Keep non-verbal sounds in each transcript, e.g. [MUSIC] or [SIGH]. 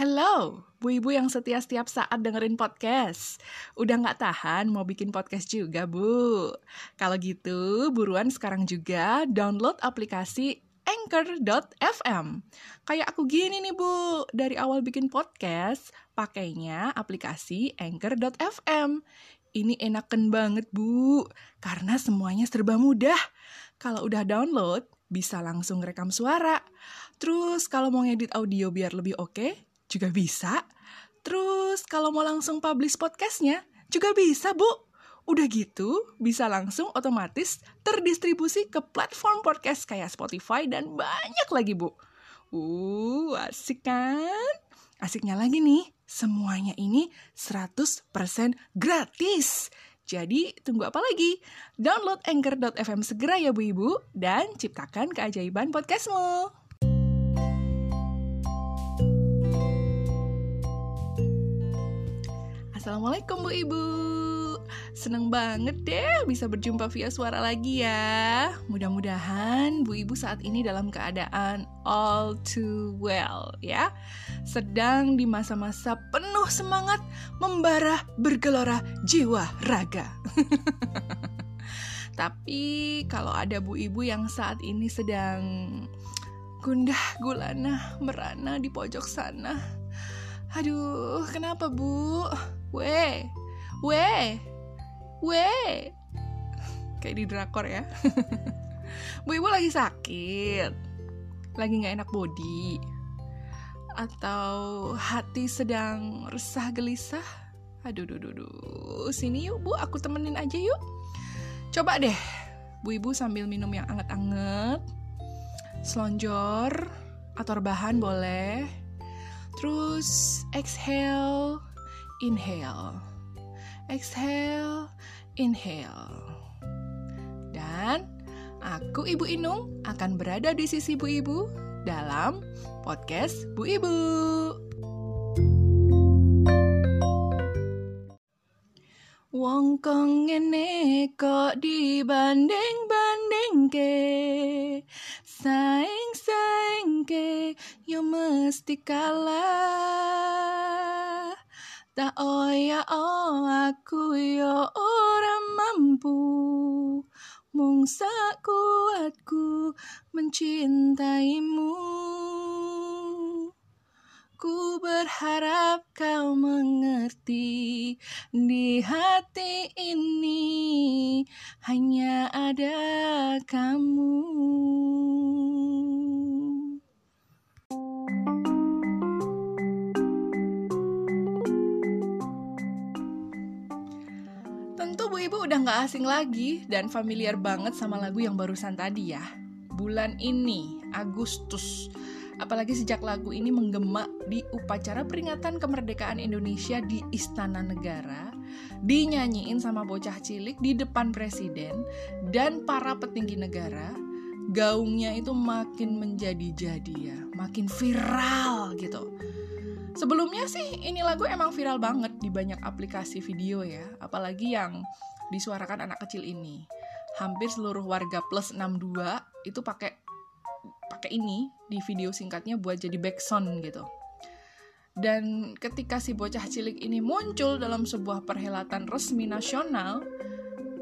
Hello, bu ibu yang setia setiap saat dengerin podcast. Udah nggak tahan mau bikin podcast juga, Bu? Kalau gitu, buruan sekarang juga download aplikasi Anchor.fm. Kayak aku gini nih, Bu. Dari awal bikin podcast, pakainya aplikasi Anchor.fm. Ini enaken banget, Bu. Karena semuanya serba mudah. Kalau udah download, bisa langsung rekam suara. Terus kalau mau ngedit audio biar lebih oke, juga bisa. Terus kalau mau langsung publish podcastnya, juga bisa, Bu. Udah gitu, bisa langsung otomatis terdistribusi ke platform podcast kayak Spotify dan banyak lagi, Bu. Uh, asik kan? Asiknya lagi nih, semuanya ini 100% gratis. Jadi, tunggu apa lagi? Download Anchor.fm segera ya Bu Ibu, dan ciptakan keajaiban podcastmu. Assalamualaikum Bu Ibu. Seneng banget deh bisa berjumpa via suara lagi ya. Mudah-mudahan Bu Ibu saat ini dalam keadaan all too well ya. Sedang di masa-masa penuh semangat Membara bergelora jiwa raga. [LAUGHS] Tapi kalau ada Bu Ibu yang saat ini sedang gundah gulana merana di pojok sana. Aduh, kenapa Bu? Weh, weh, weh. Kayak di drakor ya. [LAUGHS] Bu ibu lagi sakit, lagi nggak enak body, atau hati sedang resah gelisah. Aduh, duh, duh, duh. Sini yuk bu, aku temenin aja yuk. Coba deh, bu ibu sambil minum yang anget-anget, selonjor atau rebahan boleh. Terus exhale, inhale, exhale, inhale. Dan aku Ibu Inung akan berada di sisi Bu Ibu dalam podcast Bu Ibu. Wong kong ngene kok dibanding-banding ke Saing-saing ke yo mesti kalah Tak oya oh aku yo ora mampu Mung kuatku mencintaimu Ku berharap kau mengerti di hati ini hanya ada kamu. Ibu udah gak asing lagi dan familiar banget sama lagu yang barusan tadi ya. Bulan ini, Agustus, apalagi sejak lagu ini menggema di upacara peringatan kemerdekaan Indonesia di Istana Negara, dinyanyiin sama bocah cilik di depan presiden dan para petinggi negara, gaungnya itu makin menjadi-jadi ya, makin viral gitu. Sebelumnya sih ini lagu emang viral banget di banyak aplikasi video ya, apalagi yang disuarakan anak kecil ini. Hampir seluruh warga plus 62 itu pakai pakai ini di video singkatnya buat jadi backsound gitu. Dan ketika si bocah cilik ini muncul dalam sebuah perhelatan resmi nasional,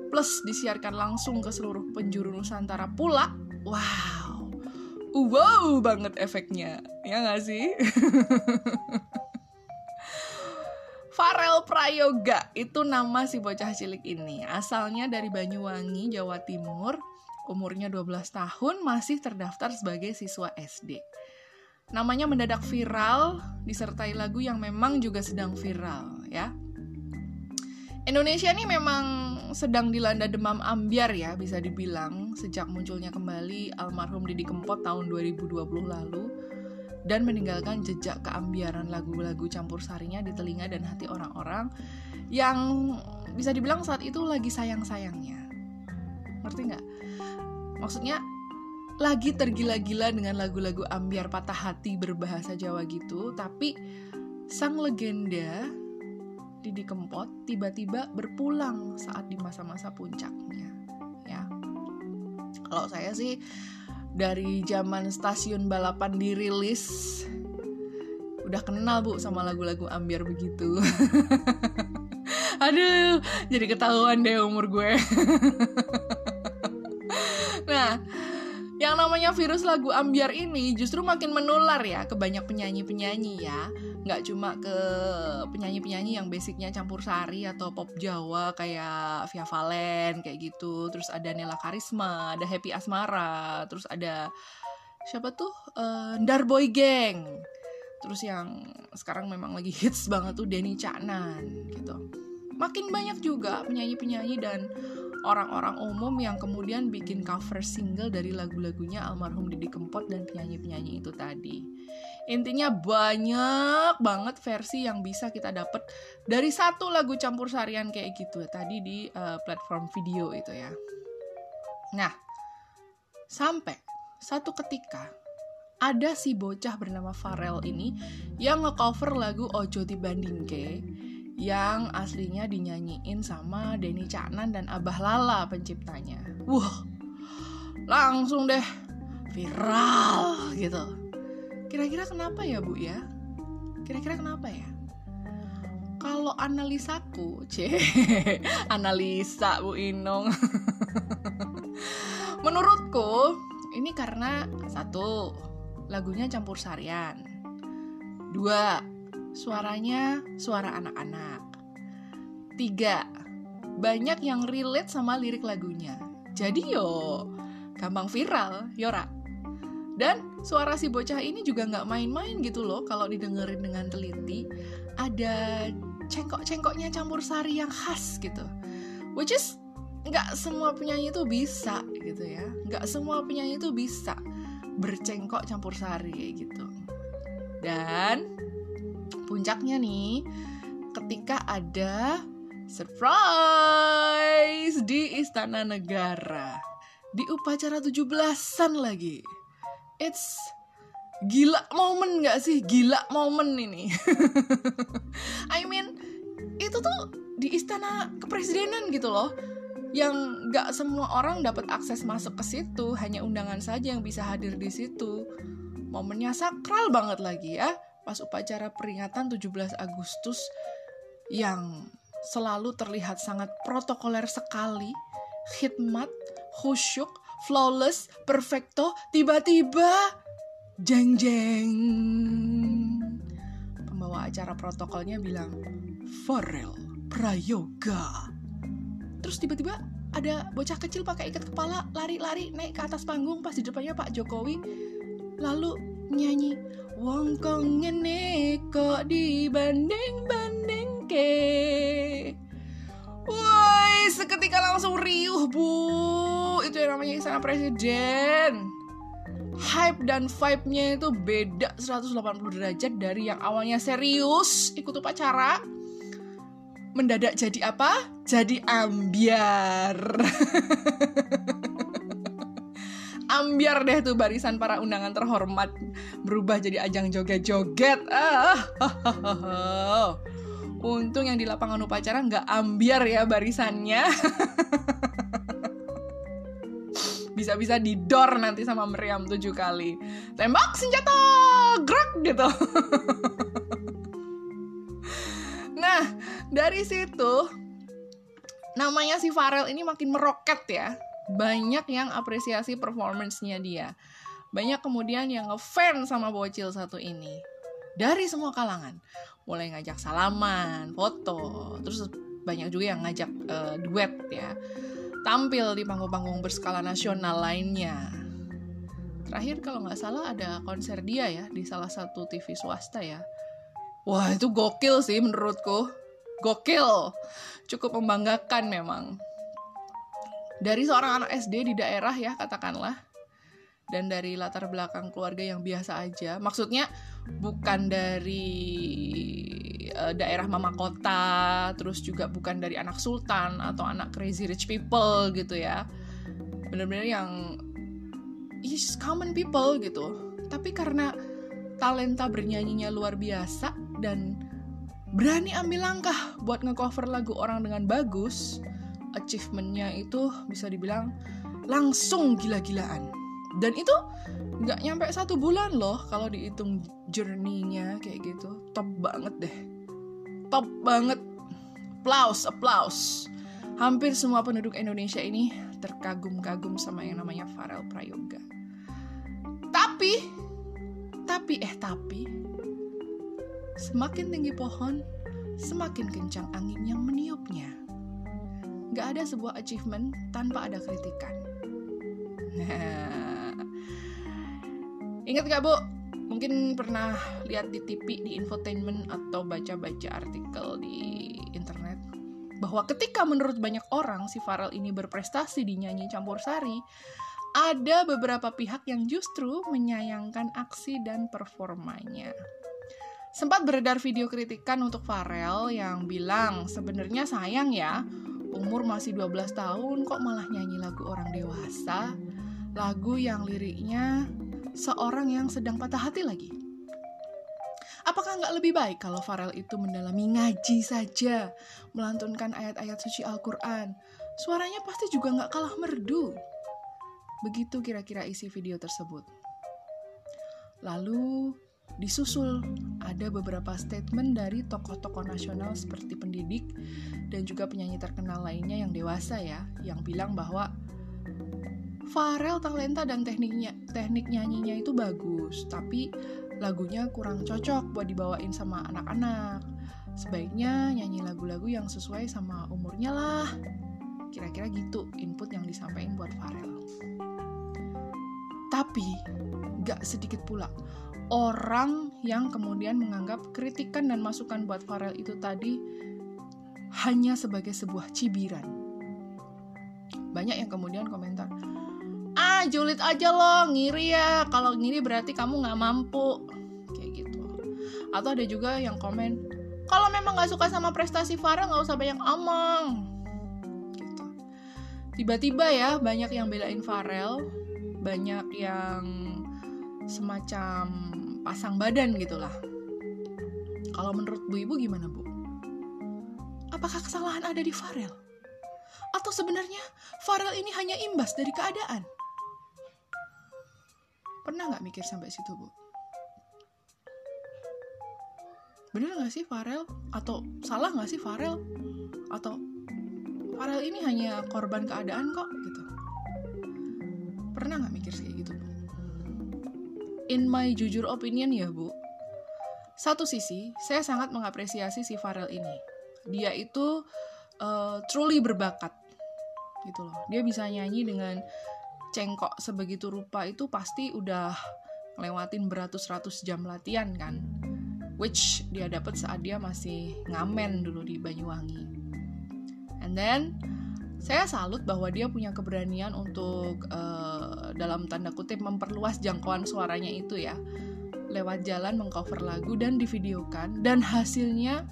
plus disiarkan langsung ke seluruh penjuru Nusantara pula, wow, wow banget efeknya, ya nggak sih? [LAUGHS] Farel Prayoga itu nama si bocah cilik ini. Asalnya dari Banyuwangi, Jawa Timur. Umurnya 12 tahun, masih terdaftar sebagai siswa SD. Namanya mendadak viral, disertai lagu yang memang juga sedang viral, ya. Indonesia ini memang sedang dilanda demam ambiar ya, bisa dibilang. Sejak munculnya kembali almarhum Didi Kempot tahun 2020 lalu, dan meninggalkan jejak keambiaran lagu-lagu campur sarinya di telinga dan hati orang-orang yang bisa dibilang saat itu lagi sayang-sayangnya. Ngerti nggak? Maksudnya lagi tergila-gila dengan lagu-lagu ambiar patah hati berbahasa Jawa gitu, tapi sang legenda Didi Kempot tiba-tiba berpulang saat di masa-masa puncaknya. Ya. Kalau saya sih dari zaman stasiun balapan dirilis. Udah kenal bu sama lagu-lagu ambiar begitu. [LAUGHS] Aduh jadi ketahuan deh umur gue. [LAUGHS] Nah yang namanya virus lagu ambiar ini justru makin menular ya ke banyak penyanyi-penyanyi ya. Nggak cuma ke penyanyi-penyanyi yang basicnya campur sari atau pop Jawa kayak Via Valen kayak gitu. Terus ada Nela Karisma ada Happy Asmara terus ada siapa tuh? Uh, Darboy Gang. Terus yang sekarang memang lagi hits banget tuh Denny Caknan gitu. Makin banyak juga penyanyi-penyanyi dan orang-orang umum yang kemudian bikin cover single dari lagu-lagunya almarhum Didi Kempot dan penyanyi-penyanyi itu tadi. Intinya banyak banget versi yang bisa kita dapat dari satu lagu campur sarian kayak gitu tadi di uh, platform video itu ya. Nah, sampai satu ketika ada si bocah bernama Farel ini yang ngecover lagu Ojo Dibandingke yang aslinya dinyanyiin sama Denny Caknan dan Abah Lala penciptanya. Wah, langsung deh viral gitu. Kira-kira kenapa ya Bu ya? Kira-kira kenapa ya? Kalau analisaku, [LAUGHS] c, analisa Bu Inong. [LAUGHS] Menurutku ini karena satu lagunya campur sarian. Dua, suaranya suara anak-anak. Tiga, banyak yang relate sama lirik lagunya. Jadi yo, gampang viral, yora. Dan suara si bocah ini juga nggak main-main gitu loh kalau didengerin dengan teliti. Ada cengkok-cengkoknya campur sari yang khas gitu. Which is nggak semua penyanyi itu bisa gitu ya. Nggak semua penyanyi itu bisa bercengkok campur sari gitu. Dan puncaknya nih ketika ada surprise di Istana Negara di upacara 17-an lagi. It's gila momen gak sih? Gila momen ini. [LAUGHS] I mean, itu tuh di istana kepresidenan gitu loh. Yang gak semua orang dapat akses masuk ke situ, hanya undangan saja yang bisa hadir di situ. Momennya sakral banget lagi ya pas upacara peringatan 17 Agustus yang selalu terlihat sangat protokoler sekali, khidmat, khusyuk, flawless, perfecto, tiba-tiba jeng jeng. Pembawa acara protokolnya bilang, Farel Prayoga. Terus tiba-tiba ada bocah kecil pakai ikat kepala lari-lari naik ke atas panggung pas di depannya Pak Jokowi lalu nyanyi. Wong kong ngene kok dibanding-banding ke? Woi, seketika langsung riuh bu. Itu yang namanya istana presiden. Hype dan vibe-nya itu beda 180 derajat dari yang awalnya serius. Ikut upacara. Mendadak jadi apa? Jadi ambiar [LAUGHS] ambiar deh tuh barisan para undangan terhormat berubah jadi ajang joget-joget. Ah, [LAUGHS] Untung yang di lapangan upacara nggak ambiar ya barisannya. [LAUGHS] Bisa-bisa didor nanti sama meriam tujuh kali. Tembak senjata, gerak gitu. [LAUGHS] nah, dari situ namanya si Farel ini makin meroket ya banyak yang apresiasi performance-nya dia. Banyak kemudian yang ngefans sama bocil satu ini. Dari semua kalangan. Mulai ngajak salaman, foto, terus banyak juga yang ngajak uh, duet ya. Tampil di panggung-panggung berskala nasional lainnya. Terakhir kalau nggak salah ada konser dia ya di salah satu TV swasta ya. Wah itu gokil sih menurutku. Gokil. Cukup membanggakan memang dari seorang anak SD di daerah ya katakanlah. Dan dari latar belakang keluarga yang biasa aja. Maksudnya bukan dari uh, daerah mama kota terus juga bukan dari anak sultan atau anak crazy rich people gitu ya. Bener-bener yang is common people gitu. Tapi karena talenta bernyanyinya luar biasa dan berani ambil langkah buat ngecover lagu orang dengan bagus achievementnya itu bisa dibilang langsung gila-gilaan. Dan itu nggak nyampe satu bulan loh kalau dihitung journey-nya kayak gitu. Top banget deh. Top banget. Applause applause. Hampir semua penduduk Indonesia ini terkagum-kagum sama yang namanya Farel Prayoga. Tapi tapi eh tapi semakin tinggi pohon semakin kencang angin yang meniupnya Gak ada sebuah achievement tanpa ada kritikan. Ingat gak bu? Mungkin pernah lihat di TV, di infotainment, atau baca-baca artikel di internet bahwa ketika menurut banyak orang si Farel ini berprestasi di nyanyi campur sari, ada beberapa pihak yang justru menyayangkan aksi dan performanya. Sempat beredar video kritikan untuk Farel yang bilang sebenarnya sayang ya umur masih 12 tahun kok malah nyanyi lagu orang dewasa, lagu yang liriknya seorang yang sedang patah hati lagi. Apakah nggak lebih baik kalau Farel itu mendalami ngaji saja, melantunkan ayat-ayat suci Al-Quran? Suaranya pasti juga nggak kalah merdu. Begitu kira-kira isi video tersebut. Lalu disusul ada beberapa statement dari tokoh-tokoh nasional seperti pendidik dan juga penyanyi terkenal lainnya yang dewasa ya, yang bilang bahwa Farel talenta dan tekniknya teknik nyanyinya itu bagus, tapi lagunya kurang cocok buat dibawain sama anak-anak. Sebaiknya nyanyi lagu-lagu yang sesuai sama umurnya lah. Kira-kira gitu input yang disampaikan buat Farel. Tapi gak sedikit pula orang yang kemudian menganggap kritikan dan masukan buat Farel itu tadi hanya sebagai sebuah cibiran. Banyak yang kemudian komentar, ah julid aja loh, ngiri ya. Kalau ngiri berarti kamu nggak mampu. Kayak gitu. Atau ada juga yang komen, kalau memang nggak suka sama prestasi Farel nggak usah banyak omong. Gitu. Tiba-tiba ya banyak yang belain Farel, banyak yang semacam pasang badan gitulah. Kalau menurut Bu Ibu gimana Bu? Apakah kesalahan ada di Farel? Atau sebenarnya Farel ini hanya imbas dari keadaan? Pernah nggak mikir sampai situ Bu? Bener nggak sih Farel? Atau salah nggak sih Farel? Atau Farel ini hanya korban keadaan kok gitu? Pernah nggak mikir kayak gitu in my jujur opinion ya bu, satu sisi saya sangat mengapresiasi si Farel ini. Dia itu uh, truly berbakat, gitu loh. Dia bisa nyanyi dengan cengkok sebegitu rupa itu pasti udah ngelewatin beratus-ratus jam latihan kan, which dia dapat saat dia masih ngamen dulu di Banyuwangi. And then saya salut bahwa dia punya keberanian untuk uh, dalam tanda kutip memperluas jangkauan suaranya itu ya. Lewat jalan mengcover lagu dan divideokan dan hasilnya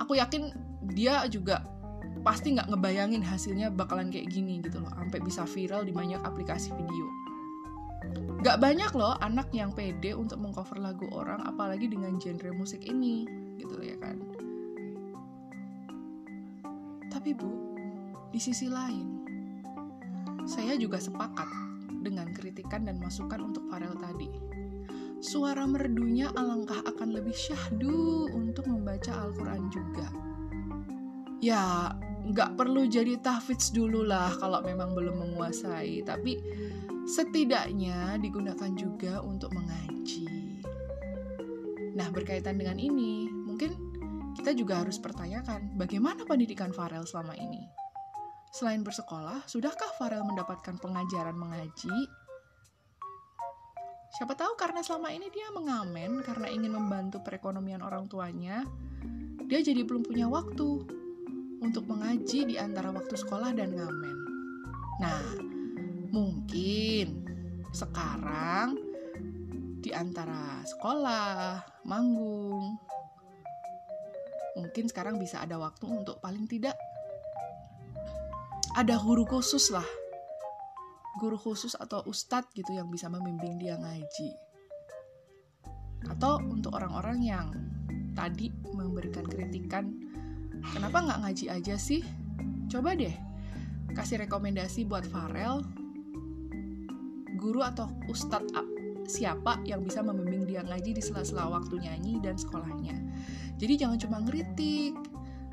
aku yakin dia juga pasti nggak ngebayangin hasilnya bakalan kayak gini gitu loh sampai bisa viral di banyak aplikasi video. Gak banyak loh anak yang pede untuk mengcover lagu orang apalagi dengan genre musik ini gitu ya kan. Tapi bu di sisi lain, saya juga sepakat dengan kritikan dan masukan untuk Farel tadi. Suara merdunya alangkah akan lebih syahdu untuk membaca Al-Quran juga. Ya, nggak perlu jadi tahfidz dulu lah kalau memang belum menguasai, tapi setidaknya digunakan juga untuk mengaji. Nah, berkaitan dengan ini, mungkin kita juga harus pertanyakan bagaimana pendidikan Farel selama ini. Selain bersekolah, sudahkah Farel mendapatkan pengajaran mengaji? Siapa tahu karena selama ini dia mengamen karena ingin membantu perekonomian orang tuanya, dia jadi belum punya waktu untuk mengaji di antara waktu sekolah dan ngamen. Nah, mungkin sekarang di antara sekolah, manggung, mungkin sekarang bisa ada waktu untuk paling tidak ada guru khusus lah guru khusus atau ustadz gitu yang bisa membimbing dia ngaji atau untuk orang-orang yang tadi memberikan kritikan kenapa nggak ngaji aja sih coba deh kasih rekomendasi buat Farel guru atau ustadz siapa yang bisa membimbing dia ngaji di sela-sela waktu nyanyi dan sekolahnya. Jadi jangan cuma ngeritik,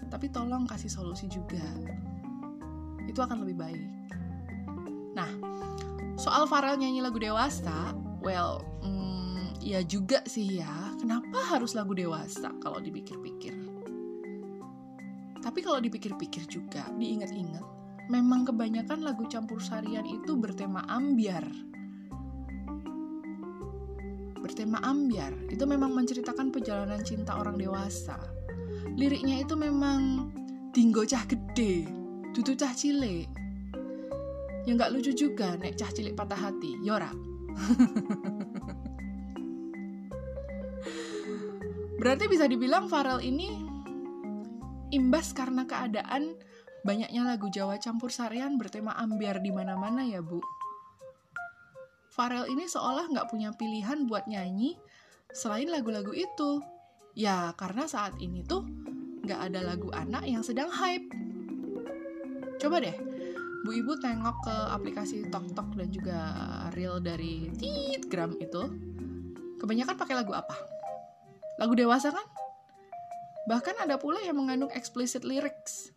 tapi tolong kasih solusi juga. Itu akan lebih baik. Nah, soal Farel nyanyi lagu dewasa, well, hmm, ya juga sih ya. Kenapa harus lagu dewasa kalau dipikir-pikir? Tapi kalau dipikir-pikir juga, diingat-ingat, memang kebanyakan lagu campur sarian itu bertema ambiar bertema ambiar itu memang menceritakan perjalanan cinta orang dewasa. Liriknya itu memang tinggo cah gede, tutu cah cilik. yang nggak lucu juga nek cah cilik patah hati, yora. Ya [LAUGHS] Berarti bisa dibilang Farel ini imbas karena keadaan banyaknya lagu Jawa campur sarian bertema ambiar di mana-mana ya, Bu. Farel ini seolah nggak punya pilihan buat nyanyi selain lagu-lagu itu. Ya, karena saat ini tuh nggak ada lagu anak yang sedang hype. Coba deh, Bu Ibu tengok ke aplikasi TokTok dan juga reel dari Titgram itu. Kebanyakan pakai lagu apa? Lagu dewasa kan? Bahkan ada pula yang mengandung explicit lyrics.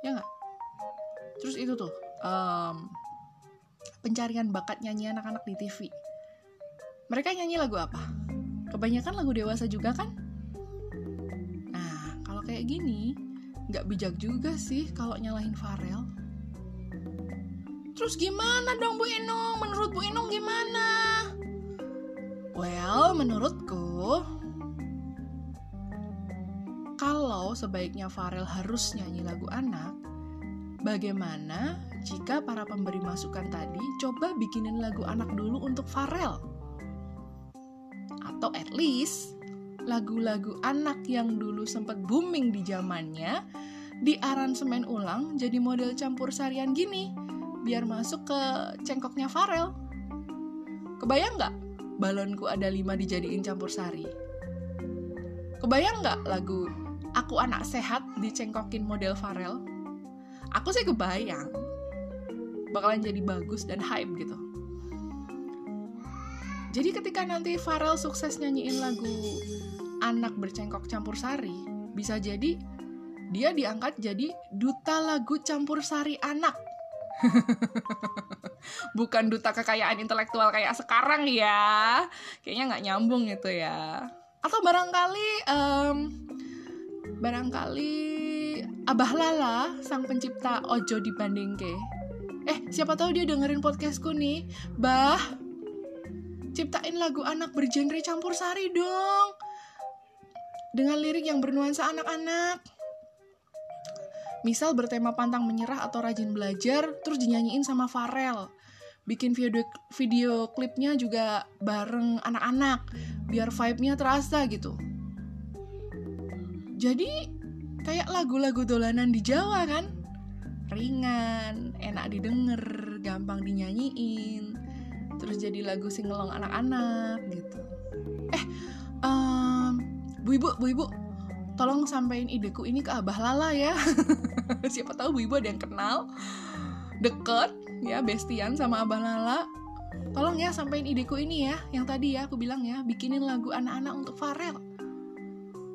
Ya nggak? Terus itu tuh, um, pencarian bakat nyanyi anak-anak di TV. Mereka nyanyi lagu apa? Kebanyakan lagu dewasa juga kan? Nah, kalau kayak gini, nggak bijak juga sih kalau nyalahin Farel. Terus gimana dong Bu Inung? Menurut Bu Inung gimana? Well, menurutku, kalau sebaiknya Farel harus nyanyi lagu anak, bagaimana jika para pemberi masukan tadi coba bikinin lagu anak dulu untuk Farel. Atau at least lagu-lagu anak yang dulu sempat booming di zamannya di aransemen ulang jadi model campur sarian gini biar masuk ke cengkoknya Farel. Kebayang nggak balonku ada lima dijadiin campur sari? Kebayang nggak lagu Aku Anak Sehat dicengkokin model Farel? Aku sih kebayang, bakalan jadi bagus dan hype gitu. Jadi ketika nanti Farel sukses nyanyiin lagu Anak Bercengkok Campur Sari, bisa jadi dia diangkat jadi duta lagu campur sari anak. [LAUGHS] Bukan duta kekayaan intelektual kayak sekarang ya. Kayaknya nggak nyambung gitu ya. Atau barangkali um, barangkali Abah Lala, sang pencipta Ojo dibandingke, Eh, siapa tahu dia dengerin podcastku nih. Bah, ciptain lagu anak bergenre campur sari dong. Dengan lirik yang bernuansa anak-anak. Misal bertema pantang menyerah atau rajin belajar, terus dinyanyiin sama Farel. Bikin video, video klipnya juga bareng anak-anak, biar vibe-nya terasa gitu. Jadi, kayak lagu-lagu dolanan di Jawa kan? ringan, enak didengar, gampang dinyanyiin, terus jadi lagu singelong anak-anak gitu. Eh, um, bu ibu, bu ibu, tolong sampaikan ideku ini ke Abah Lala ya. [LAUGHS] Siapa tahu bu ibu ada yang kenal, deket, ya bestian sama Abah Lala. Tolong ya sampaikan ideku ini ya, yang tadi ya aku bilang ya, bikinin lagu anak-anak untuk Farel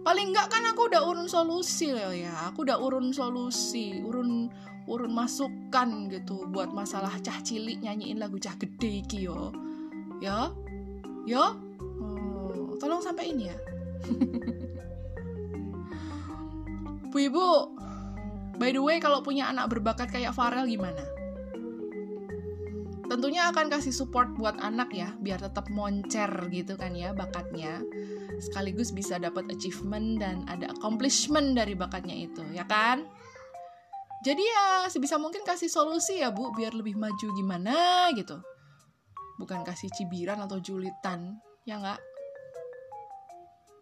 paling enggak kan aku udah urun solusi loh ya. Aku udah urun solusi urun urun masukan gitu buat masalah cah cilik nyanyiin lagu cah gede iki yo. Ya yo? Oh, tolong sampai ini ya. [LAUGHS] Bu Ibu by the way kalau punya anak berbakat kayak Farel gimana? Tentunya akan kasih support buat anak ya biar tetap moncer gitu kan ya bakatnya sekaligus bisa dapat achievement dan ada accomplishment dari bakatnya itu ya kan? Jadi ya sebisa mungkin kasih solusi ya bu biar lebih maju gimana gitu. Bukan kasih cibiran atau julitan ya nggak?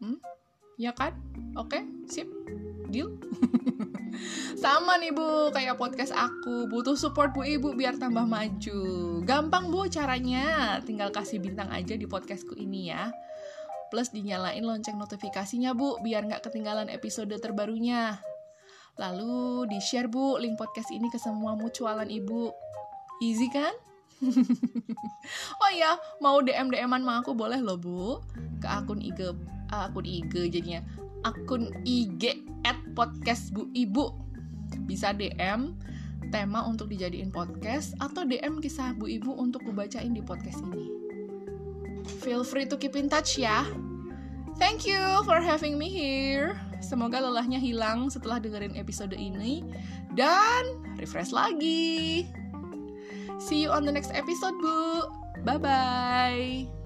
Hmm? Ya kan? Oke okay, sip. Deal? [LAUGHS] Sama nih bu kayak podcast aku. Butuh support bu ibu biar tambah maju. Gampang bu caranya. Tinggal kasih bintang aja di podcastku ini ya plus dinyalain lonceng notifikasinya bu biar nggak ketinggalan episode terbarunya Lalu di-share Bu link podcast ini ke semua mutualan Ibu. Easy kan? [LAUGHS] oh iya, mau DM DM-an sama aku boleh loh, Bu. Ke akun IG akun IG jadinya. Akun IG at podcast Bu Ibu. Bisa DM tema untuk dijadiin podcast atau DM kisah Bu Ibu untuk kubacain di podcast ini. Feel free to keep in touch ya. Thank you for having me here. Semoga lelahnya hilang setelah dengerin episode ini dan refresh lagi. See you on the next episode, Bu. Bye bye.